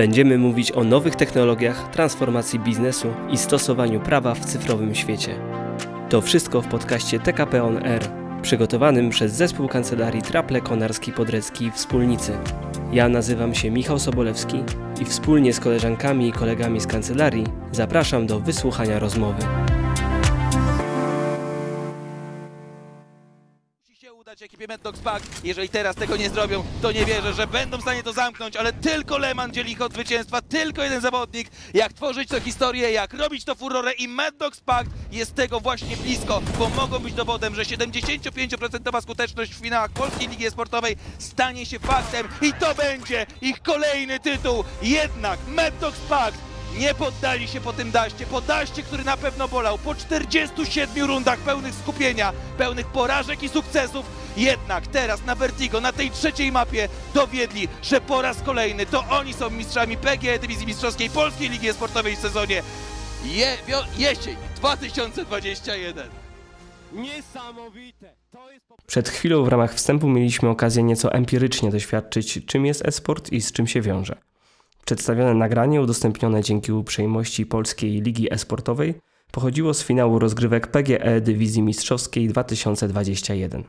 Będziemy mówić o nowych technologiach, transformacji biznesu i stosowaniu prawa w cyfrowym świecie. To wszystko w podcaście TKP On Air, przygotowanym przez zespół kancelarii Traple Konarski Podrecki Wspólnicy. Ja nazywam się Michał Sobolewski i wspólnie z koleżankami i kolegami z kancelarii zapraszam do wysłuchania rozmowy. Ekipie Mad Dogs Pack. Jeżeli teraz tego nie zrobią, to nie wierzę, że będą w stanie to zamknąć, ale tylko Leman dzieli ich od zwycięstwa, tylko jeden zawodnik. Jak tworzyć tę historię, jak robić to furorę i Mad Dogs Pack jest tego właśnie blisko, bo mogą być dowodem, że 75% skuteczność w finałach Polskiej Ligi Sportowej stanie się faktem i to będzie ich kolejny tytuł. Jednak Mad Dogs Pack nie poddali się po tym daście, po daście, który na pewno bolał, po 47 rundach pełnych skupienia, pełnych porażek i sukcesów, jednak teraz na Vertigo, na tej trzeciej mapie dowiedli, że po raz kolejny to oni są mistrzami PGE Dywizji Mistrzowskiej Polskiej Ligi Sportowej w sezonie je, wio, jesień 2021. Niesamowite! To jest po Przed chwilą w ramach wstępu mieliśmy okazję nieco empirycznie doświadczyć, czym jest e-sport i z czym się wiąże. Przedstawione nagranie, udostępnione dzięki uprzejmości Polskiej Ligi E-Sportowej, pochodziło z finału rozgrywek PGE Dywizji Mistrzowskiej 2021.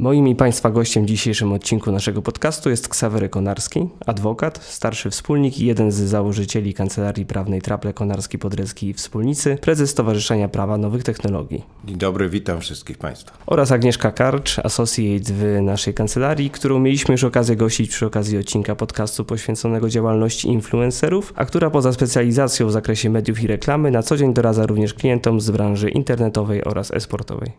Moim i Państwa gościem w dzisiejszym odcinku naszego podcastu jest Ksawery Konarski, adwokat, starszy wspólnik i jeden z założycieli Kancelarii Prawnej Traple Konarski Podrecki i Wspólnicy, prezes Stowarzyszenia Prawa Nowych Technologii Dzień dobry, witam wszystkich Państwa. oraz Agnieszka Karcz, associate w naszej kancelarii, którą mieliśmy już okazję gościć przy okazji odcinka podcastu poświęconego działalności influencerów, a która poza specjalizacją w zakresie mediów i reklamy na co dzień doradza również klientom z branży internetowej oraz e-sportowej.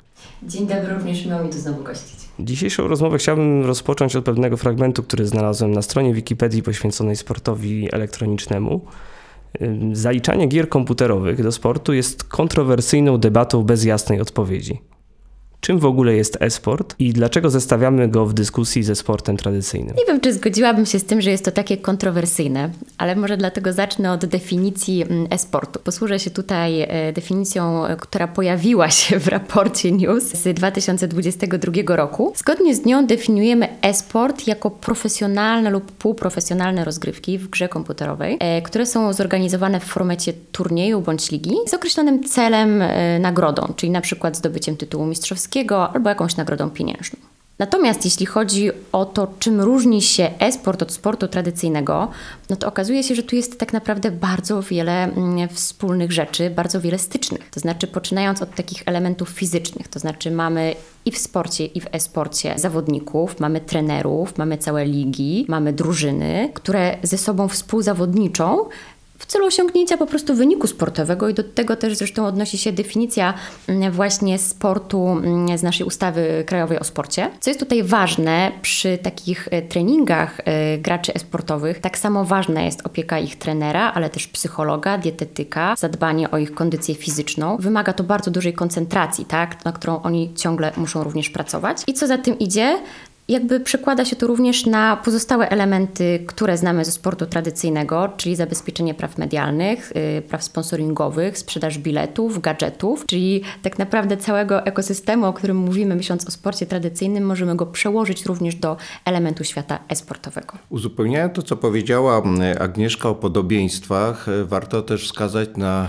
Dzień dobry, również miło mi tu znowu gościć. Dzisiejszą rozmowę chciałbym rozpocząć od pewnego fragmentu, który znalazłem na stronie Wikipedii poświęconej sportowi elektronicznemu. Ym, Zaliczanie gier komputerowych do sportu jest kontrowersyjną debatą bez jasnej odpowiedzi. Czym w ogóle jest e-sport i dlaczego zestawiamy go w dyskusji ze sportem tradycyjnym? Nie wiem, czy zgodziłabym się z tym, że jest to takie kontrowersyjne, ale może dlatego zacznę od definicji mm, e-sportu. Posłużę się tutaj e, definicją, która pojawiła się w raporcie News z 2022 roku. Zgodnie z nią definiujemy e-sport jako profesjonalne lub półprofesjonalne rozgrywki w grze komputerowej, e, które są zorganizowane w formacie turnieju bądź ligi z określonym celem, e, nagrodą, czyli na przykład zdobyciem tytułu mistrzowskiego albo jakąś nagrodą pieniężną. Natomiast jeśli chodzi o to, czym różni się e-sport od sportu tradycyjnego, no to okazuje się, że tu jest tak naprawdę bardzo wiele mm, wspólnych rzeczy, bardzo wiele stycznych. To znaczy, poczynając od takich elementów fizycznych, to znaczy mamy i w sporcie, i w e-sporcie zawodników, mamy trenerów, mamy całe ligi, mamy drużyny, które ze sobą współzawodniczą celu osiągnięcia po prostu wyniku sportowego i do tego też zresztą odnosi się definicja mm, właśnie sportu mm, z naszej ustawy krajowej o sporcie. Co jest tutaj ważne przy takich e, treningach e, graczy e-sportowych, tak samo ważna jest opieka ich trenera, ale też psychologa, dietetyka, zadbanie o ich kondycję fizyczną. Wymaga to bardzo dużej koncentracji, tak, na którą oni ciągle muszą również pracować. I co za tym idzie, jakby przekłada się to również na pozostałe elementy, które znamy ze sportu tradycyjnego, czyli zabezpieczenie praw medialnych, yy, praw sponsoringowych, sprzedaż biletów, gadżetów, czyli tak naprawdę całego ekosystemu, o którym mówimy myśląc o sporcie tradycyjnym, możemy go przełożyć również do elementu świata e-sportowego. Uzupełniając to, co powiedziała Agnieszka o podobieństwach, e, warto też wskazać na e,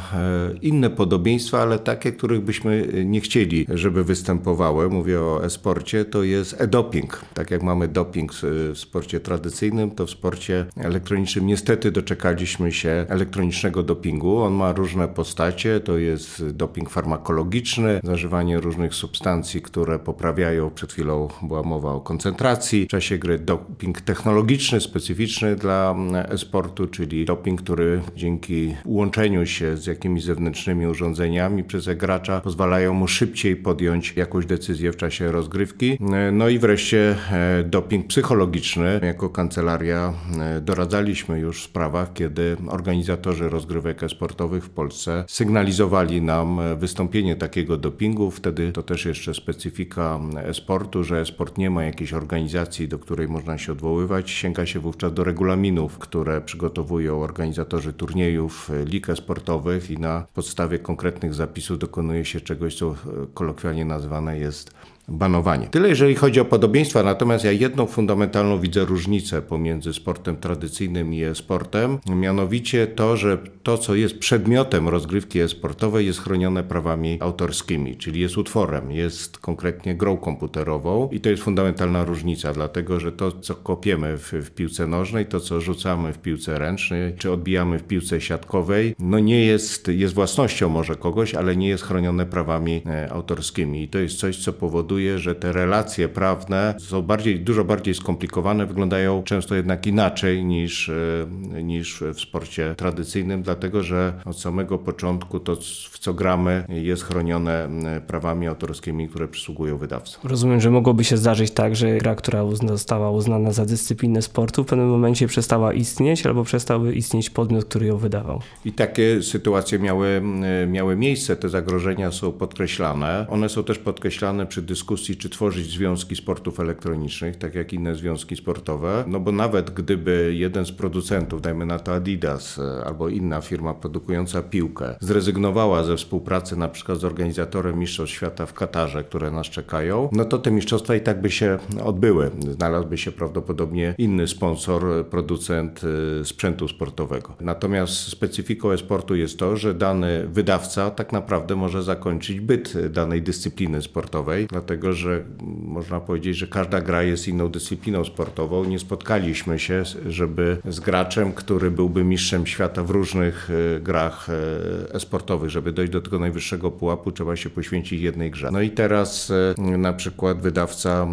inne podobieństwa, ale takie, których byśmy e, nie chcieli, żeby występowały. Mówię o e-sporcie, to jest e-doping. Tak jak mamy doping w sporcie tradycyjnym, to w sporcie elektronicznym niestety doczekaliśmy się elektronicznego dopingu. On ma różne postacie, to jest doping farmakologiczny, zażywanie różnych substancji, które poprawiają, przed chwilą była mowa o koncentracji, w czasie gry doping technologiczny, specyficzny dla mm, e-sportu, czyli doping, który dzięki łączeniu się z jakimiś zewnętrznymi urządzeniami przez e-gracza pozwalają mu szybciej podjąć jakąś decyzję w czasie rozgrywki. No i wreszcie doping psychologiczny. Jako kancelaria e, doradzaliśmy już w sprawach, kiedy organizatorzy rozgrywek e-sportowych w Polsce sygnalizowali nam e, wystąpienie takiego dopingu. Wtedy to też jeszcze specyfika e-sportu, że e-sport nie ma jakiejś organizacji, do której można się odwoływać. Sięga się wówczas do regulaminów, które przygotowują organizatorzy turniejów, e, lig e-sportowych i na podstawie konkretnych zapisów dokonuje się czegoś, co e, kolokwialnie nazywane jest banowanie. Tyle jeżeli chodzi o podobieństwa, natomiast ja jedną fundamentalną widzę różnicę pomiędzy sportem tradycyjnym i e-sportem, mianowicie to, że to, co jest przedmiotem rozgrywki e-sportowej jest chronione prawami autorskimi, czyli jest utworem, jest konkretnie grą komputerową i to jest fundamentalna różnica, dlatego że to, co kopiemy w, w piłce nożnej, to, co rzucamy w piłce ręcznej, czy odbijamy w piłce siatkowej, no nie jest, jest własnością może kogoś, ale nie jest chronione prawami e, autorskimi. I to jest coś, co powoduje, że te relacje prawne są bardziej, dużo bardziej skomplikowane, wyglądają często jednak inaczej niż, e, niż w sporcie tradycyjnym, dlatego że od samego początku to, w co gramy, jest chronione prawami autorskimi, które przysługują wydawcom. Rozumiem, że mogłoby się zdarzyć tak, że gra, która uzna, została uznana za dyscyplinę sportu, w pewnym momencie przestała istnieć albo przestałby istnieć podmiot, który ją wydawał. I takie sytuacje miały, miały miejsce, te zagrożenia są podkreślane. One są też podkreślane przy dyskusji, czy tworzyć związki sportów elektronicznych, tak jak inne związki sportowe. No bo nawet gdyby jeden z producentów, dajmy na to Adidas e, albo inna firma produkująca piłkę, zrezygnowała ze współpracy na przykład z organizatorem Mistrzostw Świata w Katarze, które nas czekają, no to te mistrzostwa i tak by się odbyły. Znalazłby się prawdopodobnie inny sponsor, producent e, sprzętu sportowego. Natomiast specyfiką e-sportu jest to, że dany wydawca tak naprawdę może zakończyć byt danej dyscypliny sportowej, dlatego że można powiedzieć, że każda gra jest inną dyscypliną sportową. Nie spotkaliśmy się, żeby z graczem, który byłby mistrzem świata w różnych e, grach e, e-sportowych, żeby dojść do tego najwyższego pułapu, trzeba się poświęcić jednej grze. No i teraz e, na przykład wydawca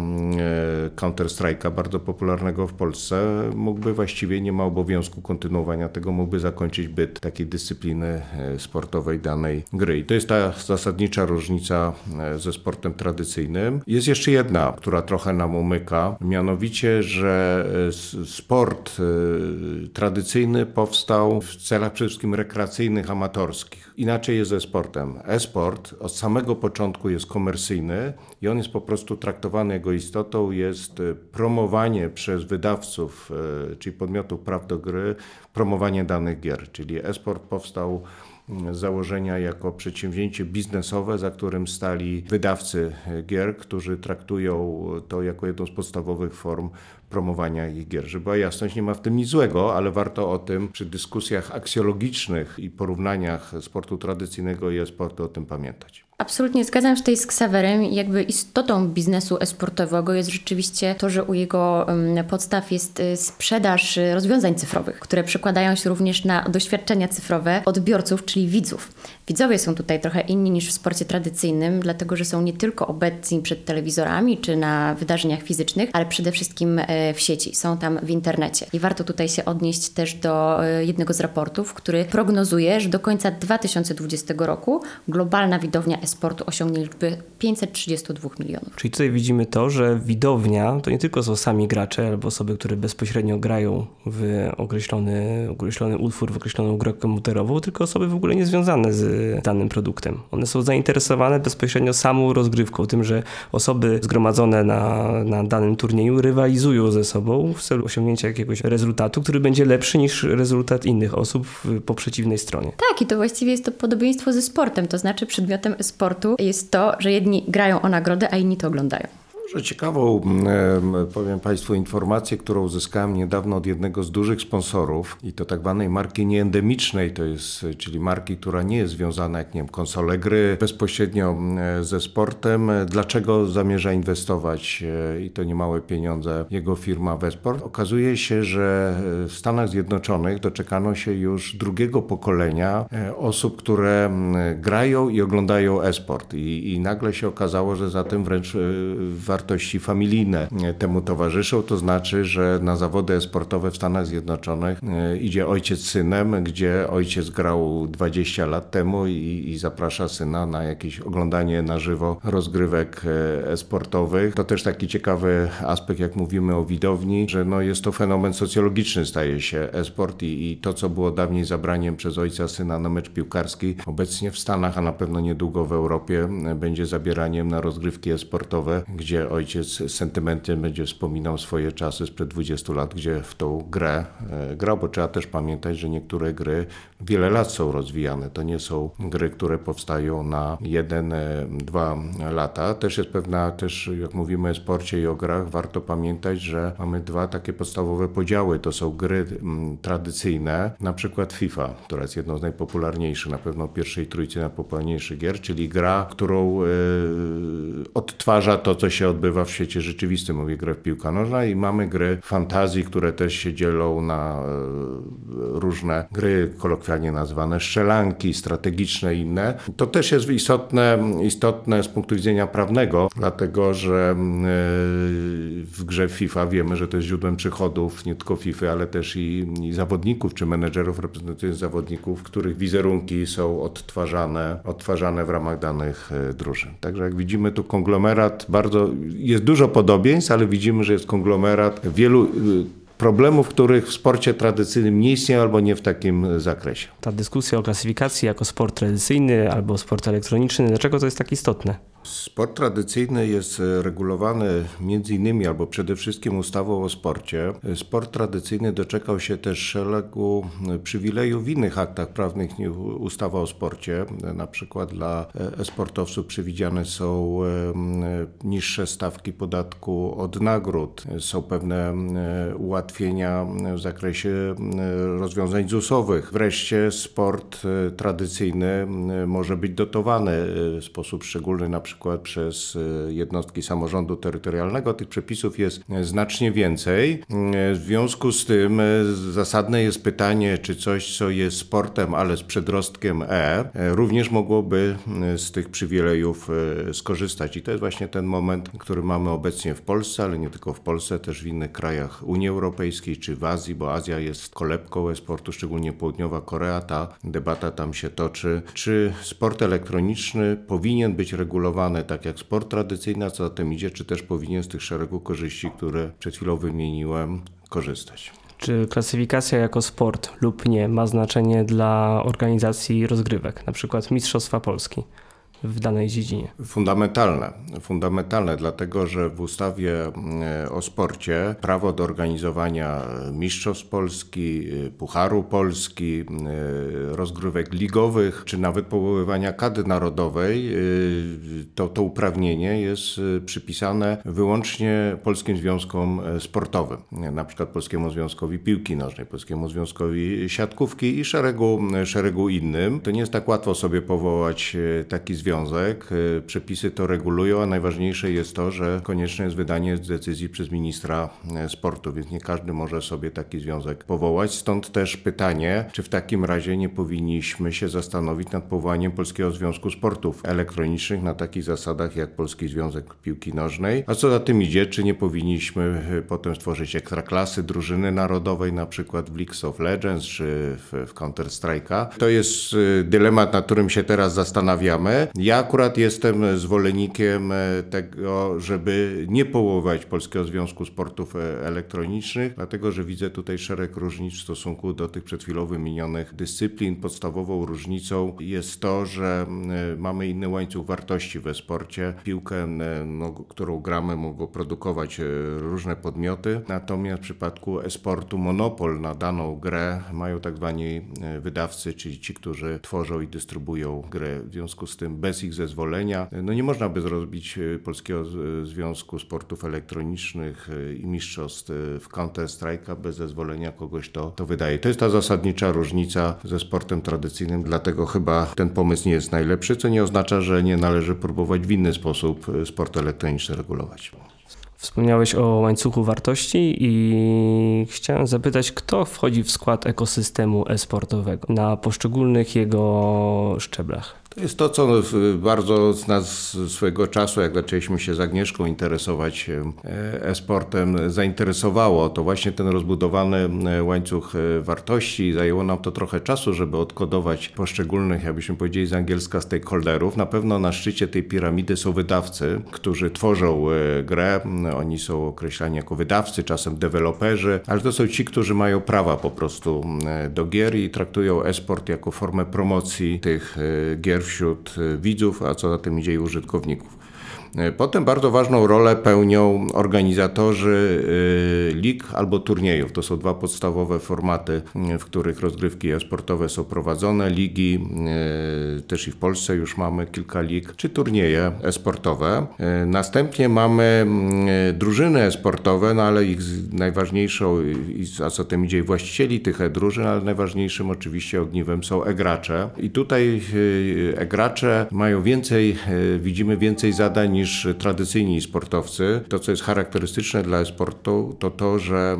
Counter-Strike'a, bardzo popularnego w Polsce, mógłby właściwie nie ma obowiązku kontynuowania tego, mógłby zakończyć byt takiej dyscypliny sportowej danej gry. I to jest ta zasadnicza różnica ze sportem tradycyjnym. Jest jeszcze jedna, która trochę nam umyka, mianowicie, że e, sport e, tradycyjny powstał w celach przede wszystkim rekreacyjnych, amatorskich. Inaczej jest ze sportem. E-sport od samego początku jest komercyjny i on jest po prostu traktowany jego istotą, jest promowanie przez wydawców, czyli podmiotów praw do gry, promowanie danych gier, czyli e-sport powstał założenia jako przedsięwzięcie biznesowe, za którym stali wydawcy gier, którzy traktują to jako jedną z podstawowych form promowania ich gier. Żeby była jasność, nie ma w tym nic złego, ale warto o tym przy dyskusjach aksjologicznych i porównaniach sportu tradycyjnego i e-sportu o tym pamiętać. Absolutnie zgadzam się tutaj z Ksawerem. Jakby istotą biznesu esportowego jest rzeczywiście to, że u jego podstaw jest y, sprzedaż y, rozwiązań cyfrowych, które przekładają się również na doświadczenia cyfrowe odbiorców, czyli widzów. Widzowie są tutaj trochę inni niż w sporcie tradycyjnym, dlatego że są nie tylko obecni przed telewizorami czy na wydarzeniach fizycznych, ale przede wszystkim e, w sieci, są tam w internecie. I warto tutaj się odnieść też do e, jednego z raportów, który prognozuje, że do końca 2020 roku globalna widownia sportu osiągnie liczbę 532 milionów. Czyli tutaj widzimy to, że widownia to nie tylko są sami gracze albo osoby, które bezpośrednio grają w określony, określony utwór, w określoną grę komputerową, tylko osoby w ogóle niezwiązane z danym produktem. One są zainteresowane bezpośrednio samą rozgrywką, tym, że osoby zgromadzone na, na danym turnieju rywalizują ze sobą w celu osiągnięcia jakiegoś rezultatu, który będzie lepszy niż rezultat innych osób po przeciwnej stronie. Tak, i to właściwie jest to podobieństwo ze sportem, to znaczy przedmiotem sportu jest to, że jedni grają o nagrodę, a inni to oglądają. Może ciekawą, powiem Państwu, informację, którą uzyskałem niedawno od jednego z dużych sponsorów i to tak zwanej marki nieendemicznej, to jest, czyli marki, która nie jest związana, jak nie wiem, konsole gry bezpośrednio ze sportem. Dlaczego zamierza inwestować e, i to niemałe pieniądze jego firma Wesport? Okazuje się, że w Stanach Zjednoczonych doczekano się już drugiego pokolenia e, osób, które grają i oglądają e-sport i, i nagle się okazało, że za tym wręcz warto e, wartości familijne temu towarzyszą. To znaczy, że na zawody sportowe w Stanach Zjednoczonych e, idzie ojciec z synem, gdzie ojciec grał 20 lat temu i, i zaprasza syna na jakieś oglądanie na żywo rozgrywek e, sportowych. To też taki ciekawy aspekt, jak mówimy o widowni, że no jest to fenomen socjologiczny, staje się e-sport i, i to, co było dawniej zabraniem przez ojca syna na mecz piłkarski, obecnie w Stanach, a na pewno niedługo w Europie będzie zabieraniem na rozgrywki e-sportowe, gdzie ojciec z sentymentem będzie wspominał swoje czasy sprzed 20 lat, gdzie w tą grę grał, bo trzeba też pamiętać, że niektóre gry wiele lat są rozwijane. To nie są gry, które powstają na jeden, dwa lata. Też jest pewna, też jak mówimy o sporcie i o grach, warto pamiętać, że mamy dwa takie podstawowe podziały. To są gry tradycyjne, na przykład FIFA, która jest jedną z najpopularniejszych, na pewno pierwszej trójcy najpopularniejszych gier, czyli gra, którą odtwarza to, co się odbywa w świecie rzeczywistym. Mówię grę w piłka nożna i mamy gry fantazji, które też się dzielą na różne gry, kolokwialnie nazwane strzelanki, strategiczne i inne. To też jest istotne, istotne z punktu widzenia prawnego, dlatego że w grze FIFA wiemy, że to jest źródłem przychodów nie tylko FIFA, ale też i, i zawodników czy menedżerów reprezentujących zawodników, których wizerunki są odtwarzane, odtwarzane w ramach danych drużyn. Także jak widzimy tu konglomerat, bardzo jest dużo podobieństw, ale widzimy, że jest konglomerat wielu problemów, których w sporcie tradycyjnym nie istnieją albo nie w takim zakresie. Ta dyskusja o klasyfikacji jako sport tradycyjny albo sport elektroniczny, dlaczego to jest tak istotne? Sport tradycyjny jest regulowany między innymi albo przede wszystkim ustawą o sporcie. Sport tradycyjny doczekał się też szeregu przywilejów w innych aktach prawnych niż ustawa o sporcie. Na przykład dla sportowców przewidziane są niższe stawki podatku od nagród, są pewne ułatwienia w zakresie rozwiązań ZUS-owych. Wreszcie sport tradycyjny może być dotowany w sposób szczególny na przykład przez e, jednostki samorządu terytorialnego. Tych przepisów jest znacznie więcej. E, w związku z tym zasadne jest pytanie, czy coś, co jest sportem, ale z przedrostkiem E, również mogłoby z tych przywilejów skorzystać. I to jest właśnie ten moment, który mamy obecnie w Polsce, ale nie tylko w Polsce, też w innych krajach Unii Europejskiej czy w Azji, bo Azja jest kolebką e-sportu, szczególnie południowa Korea. Ta debata tam się toczy. Czy sport elektroniczny powinien być regulowany tak jak sport tradycyjny, a co za tym idzie, czy też powinien z tych szeregu korzyści, które przed chwilą wymieniłem, korzystać. Czy klasyfikacja jako sport lub nie ma znaczenie dla organizacji rozgrywek, na przykład Mistrzostwa Polski? W danej dziedzinie. Fundamentalne, fundamentalne, dlatego że w ustawie e, o sporcie prawo do organizowania Mistrzostw Polski, e, Pucharu Polski, e, rozgrywek ligowych, czy nawet powoływania kady narodowej, to, to uprawnienie jest przypisane wyłącznie Polskim Związkom Sportowym, na przykład Polskiemu Związkowi Piłki Nożnej, Polskiemu Związkowi Siatkówki i szeregu, szeregu innym. To nie jest tak łatwo sobie powołać taki związek związek. Y, przepisy to regulują, a najważniejsze jest to, że konieczne jest wydanie decyzji przez ministra y, sportu, więc nie każdy może sobie taki związek powołać. Stąd też pytanie, czy w takim razie nie powinniśmy się zastanowić nad powołaniem Polskiego Związku Sportów Elektronicznych na takich zasadach jak Polski Związek Piłki Nożnej. A co za tym idzie, czy nie powinniśmy y, potem stworzyć ekstraklasy drużyny narodowej, na przykład w League of Legends czy w, w Counter Strike'a. To jest dylemat, nad którym się teraz zastanawiamy. Ja akurat jestem zwolennikiem e, tego, żeby nie połować Polskiego Związku Sportów e, Elektronicznych, dlatego że widzę tutaj szereg różnic w stosunku do tych przed chwilą wymienionych dyscyplin. Podstawową różnicą jest to, że e, mamy inny łańcuch wartości we sporcie. Piłkę, no, którą gramy, mogą produkować różne podmioty, natomiast w przypadku e-sportu monopol na daną grę mają tak zwani wydawcy, czyli ci, którzy tworzą i dystrybuują grę. W związku z tym bez ich zezwolenia. No nie można by zrobić e, Polskiego Związku Sportów Elektronicznych e, i mistrzostw e, w Counter-Strike'a bez zezwolenia kogoś to, to wydaje. To jest ta zasadnicza różnica ze sportem tradycyjnym, dlatego chyba ten pomysł nie jest najlepszy, co nie oznacza, że nie należy próbować w inny sposób sport elektroniczny regulować. Wspomniałeś o łańcuchu wartości i chciałem zapytać, kto wchodzi w skład ekosystemu e-sportowego na poszczególnych jego szczeblach? To jest to, co bardzo z nas swojego czasu, jak zaczęliśmy się z Agnieszką interesować e, e-sportem, zainteresowało. To właśnie ten rozbudowany e, łańcuch e, wartości. Zajęło nam to trochę czasu, żeby odkodować poszczególnych, jakbyśmy powiedzieli z angielska, stakeholderów. Na pewno na szczycie tej piramidy są wydawcy, którzy tworzą grę. Oni są określani jako wydawcy, czasem deweloperzy, ale to są ci, którzy mają prawa po prostu do gier i traktują e-sport jako formę promocji tych gier wśród y, widzów, a co za tym idzie i użytkowników. Potem bardzo ważną rolę pełnią organizatorzy lig albo turniejów. To są dwa podstawowe formaty, w których rozgrywki e-sportowe są prowadzone. Ligi, też i w Polsce już mamy kilka lig, czy turnieje e-sportowe. Następnie mamy drużyny e-sportowe, no ale ich najważniejszą, a co tym idzie, właścicieli tych e-drużyn, ale najważniejszym oczywiście ogniwem są e-gracze. I tutaj e-gracze mają więcej, widzimy więcej zadań niż tradycyjni sportowcy. To, co jest charakterystyczne dla e-sportu, to to, że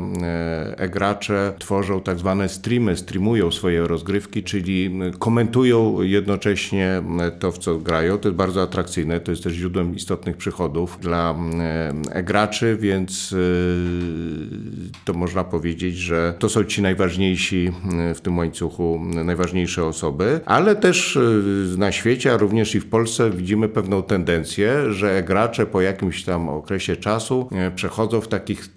e-gracze tworzą tak zwane streamy, streamują swoje rozgrywki, czyli komentują jednocześnie to, w co grają. To jest bardzo atrakcyjne, to jest też źródłem istotnych przychodów dla e-graczy, więc to można powiedzieć, że to są ci najważniejsi w tym łańcuchu, najważniejsze osoby, ale też na świecie, a również i w Polsce widzimy pewną tendencję, że gracze po jakimś tam okresie czasu e, przechodzą w takich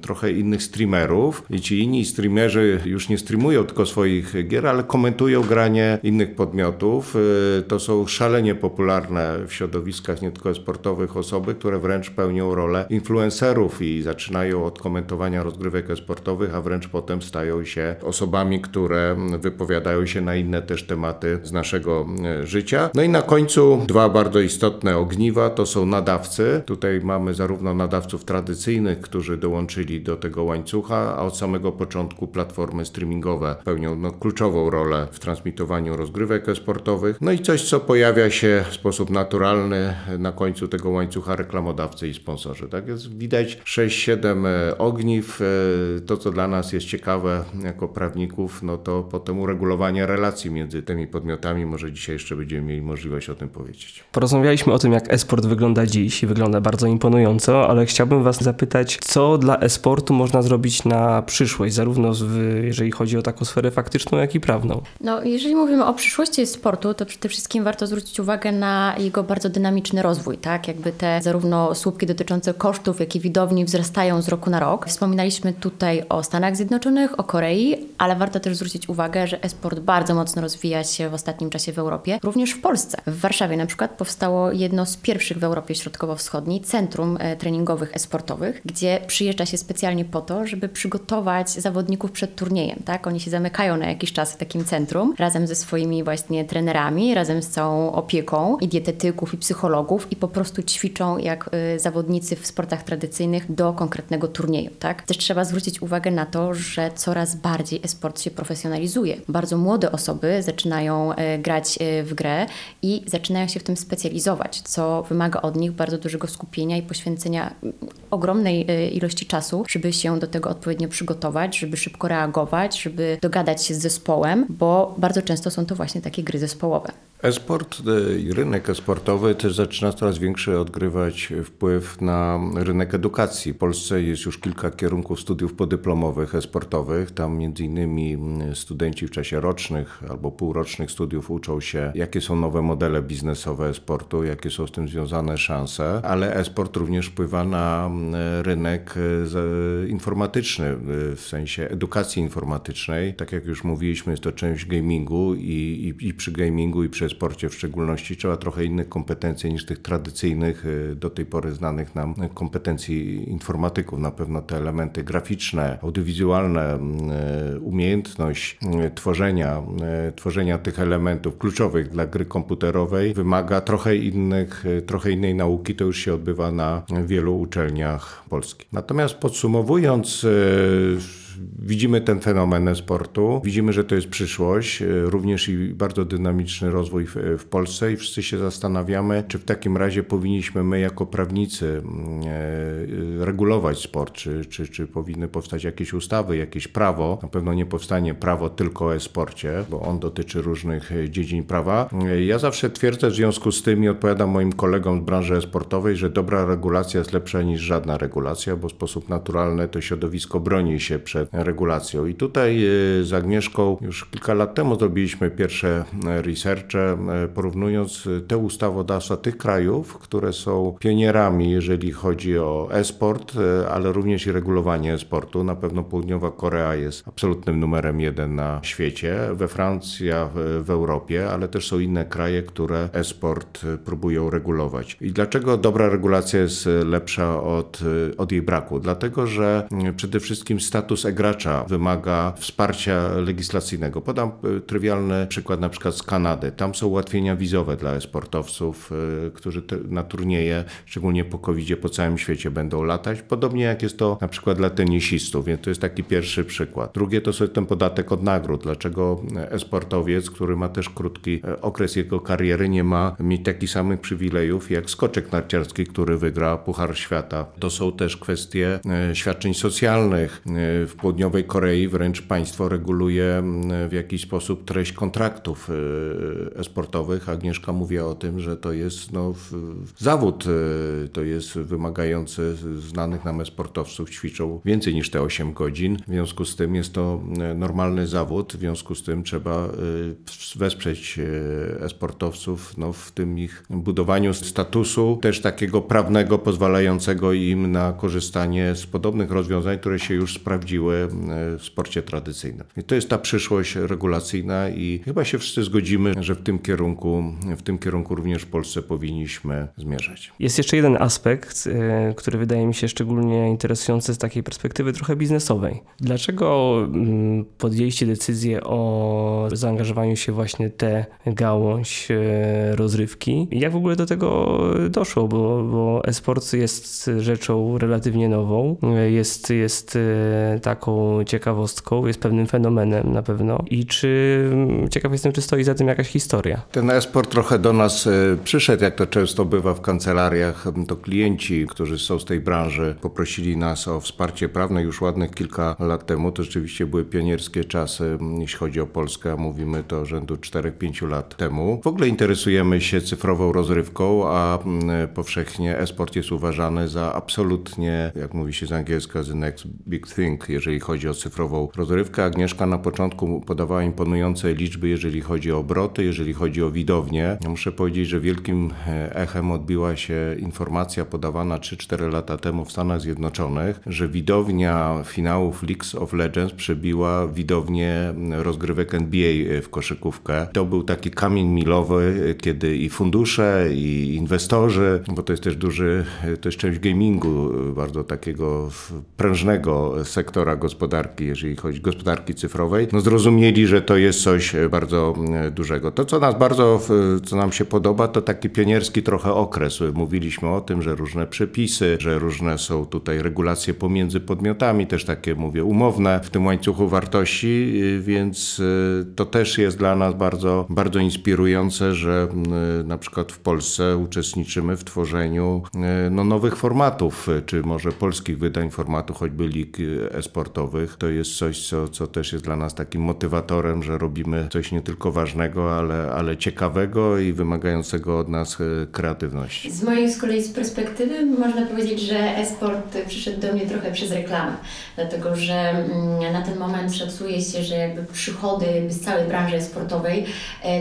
trochę innych streamerów i ci inni streamerzy już nie streamują tylko swoich gier, ale komentują granie innych podmiotów. E, to są szalenie popularne w środowiskach nie tylko sportowych osoby, które wręcz pełnią rolę influencerów i zaczynają od komentowania rozgrywek sportowych, a wręcz potem stają się osobami, które wypowiadają się na inne też tematy z naszego e, życia. No i na końcu dwa bardzo istotne ogniwa to są nadawcy. Tutaj mamy zarówno nadawców tradycyjnych, którzy dołączyli do tego łańcucha, a od samego początku platformy streamingowe pełnią no, kluczową rolę w transmitowaniu rozgrywek sportowych. No i coś, co pojawia się w sposób naturalny na końcu tego łańcucha reklamodawcy i sponsorzy. Tak jest widać 6-7 e, ogniw. E, to, co dla nas jest ciekawe jako prawników, no to potem uregulowanie relacji między tymi podmiotami. Może dzisiaj jeszcze będziemy mieli możliwość o tym powiedzieć. Porozmawialiśmy o tym, jak esport wygląda dziś i wygląda bardzo imponująco, ale chciałbym Was zapytać, co dla esportu można zrobić na przyszłość, zarówno jeżeli chodzi o taką sferę faktyczną, jak i prawną? No, jeżeli mówimy o przyszłości sportu, to przede wszystkim warto zwrócić uwagę na jego bardzo dynamiczny rozwój, tak? Jakby te zarówno słupki dotyczące kosztów, jak i widowni wzrastają z roku na rok. Wspominaliśmy tutaj o Stanach Zjednoczonych, o Korei, ale warto też zwrócić uwagę, że esport bardzo mocno rozwija się w ostatnim czasie w Europie, również w Polsce. W Warszawie na przykład powstało jedno z pierwszych w Europie Środkowo-Wschodniej centrum e, treningowych esportowych, gdzie przyjeżdża się specjalnie po to, żeby przygotować zawodników przed turniejem. Tak? Oni się zamykają na jakiś czas w takim centrum razem ze swoimi właśnie trenerami, razem z całą opieką i dietetyków i psychologów i po prostu ćwiczą jak y, zawodnicy w sportach tradycyjnych do konkretnego turnieju. Tak? Też trzeba zwrócić uwagę na to, że coraz bardziej esport się profesjonalizuje. Bardzo młode osoby zaczynają y, grać w grę i zaczynają się w tym specjalizować, co wymaga od nich bardzo dużego skupienia i poświęcenia ogromnej ilości czasu, żeby się do tego odpowiednio przygotować, żeby szybko reagować, żeby dogadać się z zespołem, bo bardzo często są to właśnie takie gry zespołowe. Esport i rynek esportowy też zaczyna coraz większy odgrywać wpływ na rynek edukacji. W Polsce jest już kilka kierunków studiów podyplomowych esportowych. Tam między innymi studenci w czasie rocznych albo półrocznych studiów uczą się, jakie są nowe modele biznesowe esportu, jakie są z tym związane szanse, ale esport również wpływa na rynek e, informatyczny, w sensie edukacji informatycznej. Tak jak już mówiliśmy, jest to część gamingu i, i, i przy gamingu i przy sporcie w szczególności trzeba trochę innych kompetencji niż tych tradycyjnych, y, do tej pory znanych nam kompetencji informatyków. Na pewno te elementy graficzne, audiowizualne, y, umiejętność y, tworzenia, tworzenia tych elementów kluczowych dla gry komputerowej wymaga trochę innych, trochę innej nauki. To już się odbywa na wielu uczelniach polskich. Natomiast podsumowując, widzimy ten fenomen sportu, widzimy, że to jest przyszłość, e, również i bardzo dynamiczny rozwój w, w Polsce i wszyscy się zastanawiamy, czy w takim razie powinniśmy my jako prawnicy mm, e, regulować sport, czy, czy, czy powinny powstać jakieś ustawy, jakieś prawo. Na pewno nie powstanie prawo tylko o e-sporcie, bo on dotyczy różnych e, dziedzin prawa. Ja zawsze twierdzę w związku z tym i odpowiadam moim kolegom z branży e-sportowej, że dobra regulacja jest lepsza niż żadna regulacja, bo w sposób naturalny to środowisko broni się przed regulacją. I tutaj z Agnieszką już kilka lat temu zrobiliśmy pierwsze researche, porównując te ustawodawstwa tych krajów, które są pionierami, jeżeli chodzi o e-sport, ale również i regulowanie e-sportu. Na pewno Południowa Korea jest absolutnym numerem jeden na świecie, we Francji, w Europie, ale też są inne kraje, które e-sport próbują regulować. I dlaczego dobra regulacja jest lepsza od, od jej braku? Dlatego, że przede wszystkim status e-gracza wymaga wsparcia legislacyjnego. Podam trywialny przykład na przykład z Kanady. Tam są ułatwienia wizowe dla e-sportowców, którzy na turnieje, szczególnie po covid po całym świecie będą latać. Podobnie jak jest to na przykład dla tenisistów, więc to jest taki pierwszy przykład. Drugie to jest ten podatek od nagród. Dlaczego e-sportowiec, który ma też krótki e, okres jego kariery, nie ma mieć takich samych przywilejów jak skoczek narciarski, który wygra Puchar Świata. To są też kwestie e, świadczeń socjalnych. E, w południowej Korei wręcz państwo reguluje w jakiś sposób treść kontraktów e-sportowych. Agnieszka mówi o tym, że to jest no, zawód, to jest wymagający znanych nam e-sportowców, ćwiczą więcej niż te 8 godzin. W związku z tym jest to normalny zawód, w związku z tym trzeba wesprzeć e-sportowców no, w tym ich budowaniu statusu, też takiego prawnego, pozwalającego im na korzystanie z podobnych rozwiązań, które się już sprawdziły e, w sporcie tradycyjnym. I to jest ta przyszłość regulacyjna i chyba się wszyscy zgodzimy, że w tym kierunku, w tym kierunku również w Polsce powinniśmy zmierzać. Jest jeszcze jeden aspekt, e, który wydaje mi się szczególnie interesujący z takiej perspektywy trochę biznesowej. Dlaczego mm, podjęliście decyzję o zaangażowaniu się właśnie tę gałąź e, rozrywki? Jak w ogóle do tego doszło? Bo, bo e-sport jest rzeczą relatywnie nową, jest, jest e, taką ciekawostką, jest pewnym fenomenem na pewno. I czy mm, ciekaw jestem, czy stoi za tym jakaś historia? Ten e-sport trochę do nas e, przyszedł, jak to często bywa w kancelariach. To klienci, którzy są z tej branży, poprosili nas o wsparcie prawne już ładnych kilka lat temu. To rzeczywiście były pionierskie czasy, jeśli chodzi o Polskę. Mówimy to rzędu 4-5 lat temu. W ogóle interesujemy się cyfrową rozrywką, a powszechnie e-sport jest uważany za absolutnie, jak mówi się z angielska, the next big thing, jeżeli chodzi o cyfrową rozrywkę. Agnieszka na początku podawała imponujące liczby, jeżeli chodzi o obroty, jeżeli chodzi o widownię. Ja muszę powiedzieć, że wielkim e, echem odbiła się informacja podawana 3-4 lata temu w Stanach Zjednoczonych, że widownia finałów League of Legends przebiła widownię rozgrywek NBA w koszykówkę. To był taki kamień milowy, kiedy i fundusze, i inwestorzy, bo to jest też duży, to jest część gamingu, bardzo takiego prężnego sektora gospodarki, jeżeli chodzi o gospodarki cyfrowej, no zrozumieli, że to jest coś bardzo e, dużego. To, co nas bardzo, co nam się podoba, to taki pionierski trochę okres. Mówiliśmy o tym, że różne przepisy, że różne są tutaj regulacje pomiędzy podmiotami, też takie, mówię, umowne w tym łańcuchu wartości, więc e, to też jest dla nas bardzo, bardzo inspirujące, że na przykład w Polsce uczestniczymy w tworzeniu e, no, nowych formatów, czy może polskich wydań formatu, choćby lig e-sportowych. To jest coś, co, co też jest dla nas takim motywatorem, że robimy coś nie tylko ważnego, ale, ale ciekawego i wymagającego od nas e, kreatywności. Z mojej z kolei z perspektywy można powiedzieć, że e-sport przyszedł do mnie trochę przez reklamę, dlatego że mm, na ten moment szacuje się, że jakby przychody z całej branży sportowej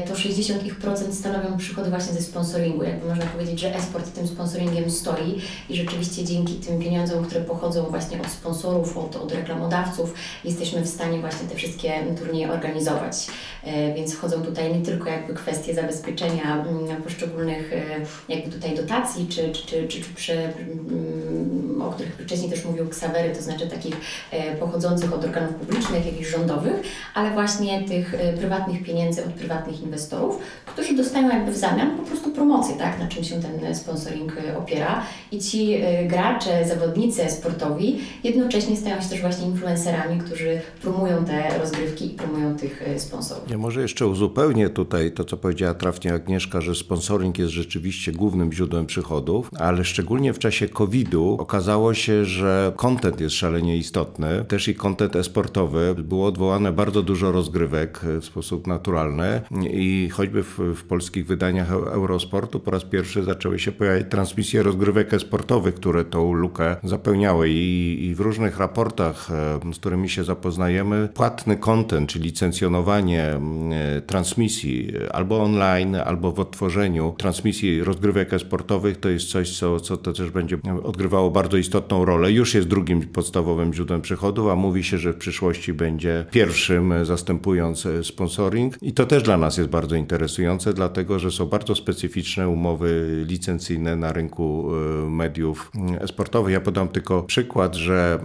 to 60% stanowią przychody właśnie ze sponsoringu. Jakby można powiedzieć, że e-sport tym sponsoringiem stoi i rzeczywiście dzięki tym pieniądzom, które pochodzą właśnie od sponsorów, od, od reklamodawców, jesteśmy w stanie właśnie te wszystkie turnieje organizować. E, więc wchodzą tutaj nie tylko jakby kwestie zabezpieczenia mm, poszczególnych e, jakby tutaj dotacji, czy, czy, czy, czy, przy, mm, o których wcześniej też mówił Ksawery, to znaczy takich e, pochodzących od organów publicznych, jakichś rządowych, ale właśnie tych prywatnych pieniędzy od prywatnych inwestorów, którzy dostają jakby w zamian po prostu promocję, tak, na czym się ten sponsoring opiera i ci gracze, zawodnicy sportowi jednocześnie stają się też właśnie influencerami, którzy promują te rozgrywki i promują tych sponsorów. Ja może jeszcze uzupełnię tutaj to, co powiedziała trafnie Agnieszka, że sponsoring jest rzeczywiście głównym źródłem przychodów, ale szczególnie w czasie COVID-u okazało się, że content jest szalenie istotny, też i content e-sportowy. Było odwołane bardzo dużo rozgrywek w sposób naturalny i choćby w, w polskich wydaniach Eurosportu po raz pierwszy zaczęły się pojawiać transmisje rozgrywek e-sportowych, które tą lukę zapełniały i, i w różnych raportach z którymi się zapoznajemy. Płatny content, czyli licencjonowanie e, transmisji albo online, albo w odtworzeniu transmisji rozgrywek e-sportowych to jest coś, co, co to też będzie odgrywało bardzo istotną rolę. Już jest drugim podstawowym źródłem przychodów, a mówi się, że w przyszłości będzie pierwszym, zastępując sponsoring. I to też dla nas jest bardzo interesujące, dlatego że są bardzo specyficzne umowy licencyjne na rynku mediów sportowych. Ja podam tylko przykład, że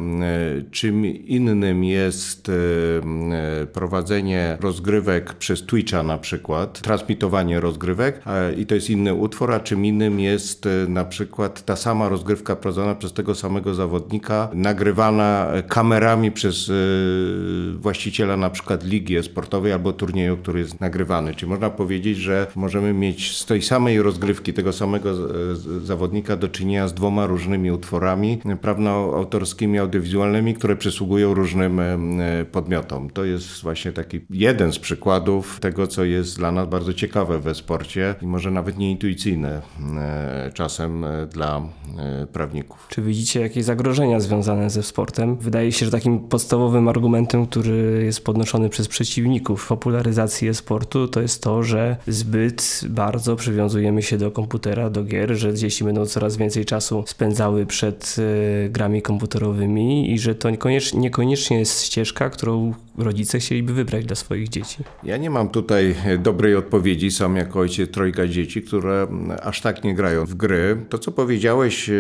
czym innym jest e, prowadzenie rozgrywek przez Twitcha na przykład, transmitowanie rozgrywek i to jest inny utwór, a czym innym jest e, na przykład ta sama rozgrywka prowadzona przez tego samego zawodnika, nagrywana kamerami przez e, właściciela na przykład ligi sportowej albo turnieju, który jest nagrywany. Czyli można powiedzieć, że możemy mieć z tej samej rozgrywki tego samego zawodnika do czynienia z dwoma różnymi utworami prawnoautorskimi, audiowizualnymi, które przysługują różnym e, podmiotom. To jest właśnie taki jeden z przykładów tego, co jest dla nas bardzo ciekawe we sporcie i może nawet nieintuicyjne e, czasem e, dla prawników. Czy widzicie jakieś zagrożenia związane ze sportem? Wydaje się, że takim podstawowym argumentem, który jest podnoszony przez przeciwników popularyzacji sportu, to jest to, że zbyt bardzo przywiązujemy się do komputera, do gier, że dzieci będą coraz więcej czasu spędzały przed grami komputerowymi i że to niekoniecznie, jest ścieżka, którą rodzice chcieliby wybrać dla swoich dzieci? Ja nie mam tutaj dobrej odpowiedzi, sam jako ojciec trojga dzieci, które aż tak nie grają w gry. To, co powiedziałeś e,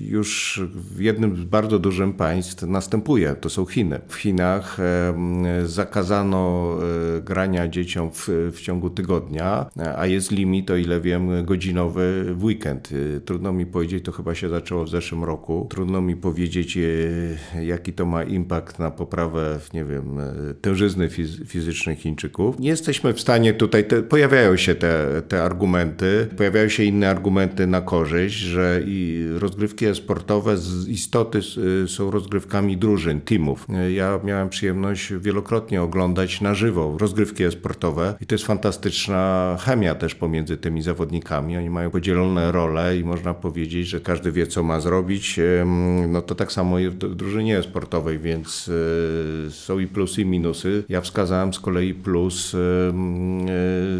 już w jednym z bardzo dużym państw następuje, to są Chiny. W Chinach e, zakazano e, grania dzieciom w, w ciągu tygodnia, a jest limit, o ile wiem, godzinowy w weekend. Trudno mi powiedzieć, to chyba się zaczęło w zeszłym roku. Trudno mi powiedzieć, jaki to ma impact na poprawę, nie wiem, tężyzny fizycznej Chińczyków. Nie jesteśmy w stanie tutaj, te, pojawiają się te, te argumenty, pojawiają się inne argumenty na korzyść, że i rozgrywki sportowe z istoty są rozgrywkami drużyn, teamów. Ja miałem przyjemność wielokrotnie oglądać na żywo rozgrywki sportowe i to jest fantastyczna chemia też pomiędzy tymi zawodnikami. Oni mają podzielone role i można powiedzieć, że każdy wie, co ma zrobić. No to tak samo w drużynie sportowej, więc e, są i plusy, i minusy. Ja wskazałem z kolei plus e,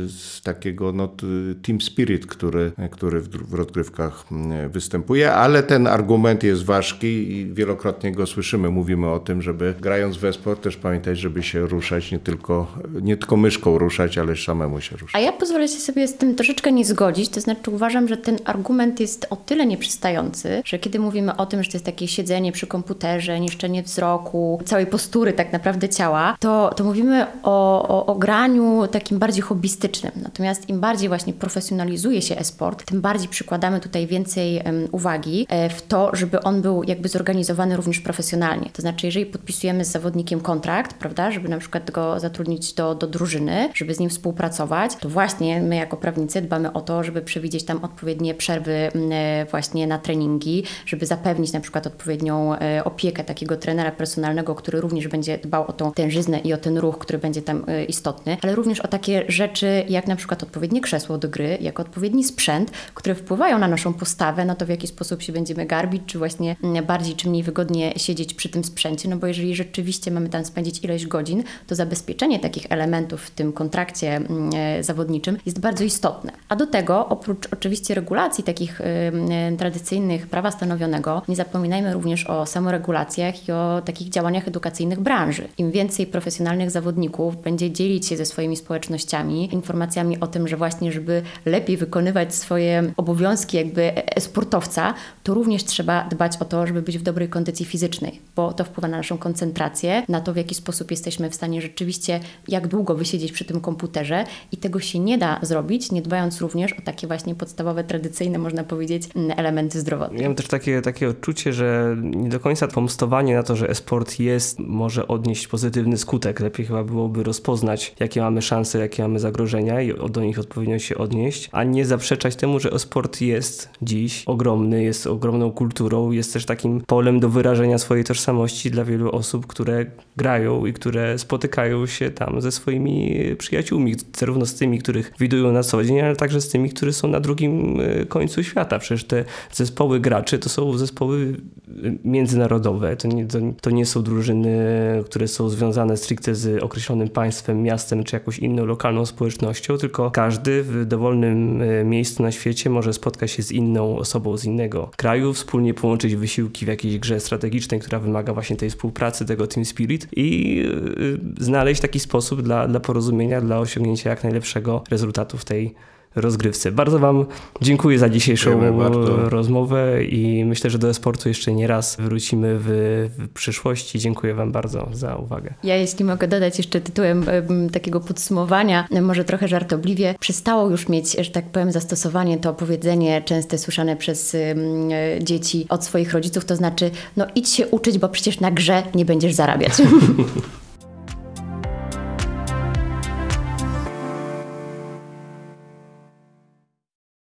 z takiego no, team spirit, który, który w rozgrywkach występuje, ale ten argument jest ważki i wielokrotnie go słyszymy. Mówimy o tym, żeby grając we sport też pamiętać, żeby się ruszać, nie tylko, nie tylko myszką ruszać, ale samemu się ruszać. A ja pozwolę sobie z tym troszeczkę nie zgodzić, to znaczy uważam, że ten argument jest o tyle nieprzystający, że kiedy mówimy o tym, że to jest takie siedzenie przy komputerze, niszczenie wzroku, całej postury tak naprawdę ciała, to, to mówimy o, o, o graniu takim bardziej hobbystycznym. Natomiast im bardziej właśnie profesjonalizuje się e-sport, tym bardziej przykładamy tutaj więcej um, uwagi e, w to, żeby on był jakby zorganizowany również profesjonalnie. To znaczy, jeżeli podpisujemy z zawodnikiem kontrakt, prawda, żeby na przykład go zatrudnić do, do drużyny, żeby z nim współpracować, to właśnie my jako prawnicy dbamy o to, żeby przewidzieć tam odpowiednie przerwy e, właśnie na treningi, żeby zapewnić na przykład odpowiednią e, opiekę takiego trenera personalnego, który również będzie dbał o tą tężyznę i o ten ruch, który będzie tam e, istotny, ale również o takie rzeczy jak na przykład odpowiednie krzesło do gry, jak odpowiedni sprzęt, które wpływają na naszą postawę, na to w jaki sposób się będziemy garbić, czy właśnie mm, bardziej czy mniej wygodnie siedzieć przy tym sprzęcie, no bo jeżeli rzeczywiście mamy tam spędzić ileś godzin, to zabezpieczenie takich elementów w tym kontrakcie mm, e, zawodniczym jest bardzo istotne. A do tego, oprócz oczywiście regulacji takich tradycyjnych prawa stanowionego, nie zapominajmy również o samoregulacjach i o takich działaniach edukacyjnych branży. Im więcej profesjonalnych zawodników będzie dzielić się ze swoimi społecznościami informacjami o tym, że właśnie, żeby lepiej wykonywać swoje obowiązki jakby sportowca, to również trzeba dbać o to, żeby być w dobrej kondycji fizycznej, bo to wpływa na naszą koncentrację, na to, w jaki sposób jesteśmy w stanie rzeczywiście, jak długo wysiedzieć przy tym komputerze i tego się nie da zrobić, nie dbając również o takie właśnie podstawowe, tradycyjne, można powiedzieć, elementy zdrowotne. Mam też takie, takie odczucie, że nie do końca pomstowanie na to, że e-sport jest, może odnieść pozytywnie pozytywny skutek. Lepiej chyba byłoby rozpoznać, jakie mamy szanse, jakie mamy zagrożenia i do nich odpowiednio się odnieść, a nie zaprzeczać temu, że sport jest dziś ogromny, jest ogromną kulturą, jest też takim polem do wyrażenia swojej tożsamości dla wielu osób, które grają i które spotykają się tam ze swoimi przyjaciółmi, zarówno z tymi, których widują na co dzień, ale także z tymi, którzy są na drugim e, końcu świata. Przecież te zespoły graczy to są zespoły międzynarodowe. To nie, to, to nie są drużyny, które są związane stricte z określonym państwem, miastem czy jakąś inną lokalną społecznością, tylko każdy w dowolnym e, miejscu na świecie może spotkać się z inną osobą z innego kraju, wspólnie połączyć wysiłki w jakiejś grze strategicznej, która wymaga właśnie tej współpracy, tego team spirit i e, znaleźć taki sposób dla, dla porozumienia, dla osiągnięcia jak najlepszego rezultatu w tej rozgrywce. Bardzo Wam dziękuję za dzisiejszą rozmowę i myślę, że do sportu jeszcze nie raz wrócimy w, w, przyszłości. Dziękuję Wam bardzo za uwagę. Ja, jeśli mogę dodać jeszcze tytułem takiego podsumowania, może trochę żartobliwie, przestało już mieć, że tak powiem, zastosowanie to powiedzenie częste słyszane przez dzieci od swoich rodziców, to znaczy, no idź się uczyć, bo przecież na grze nie będziesz zarabiać.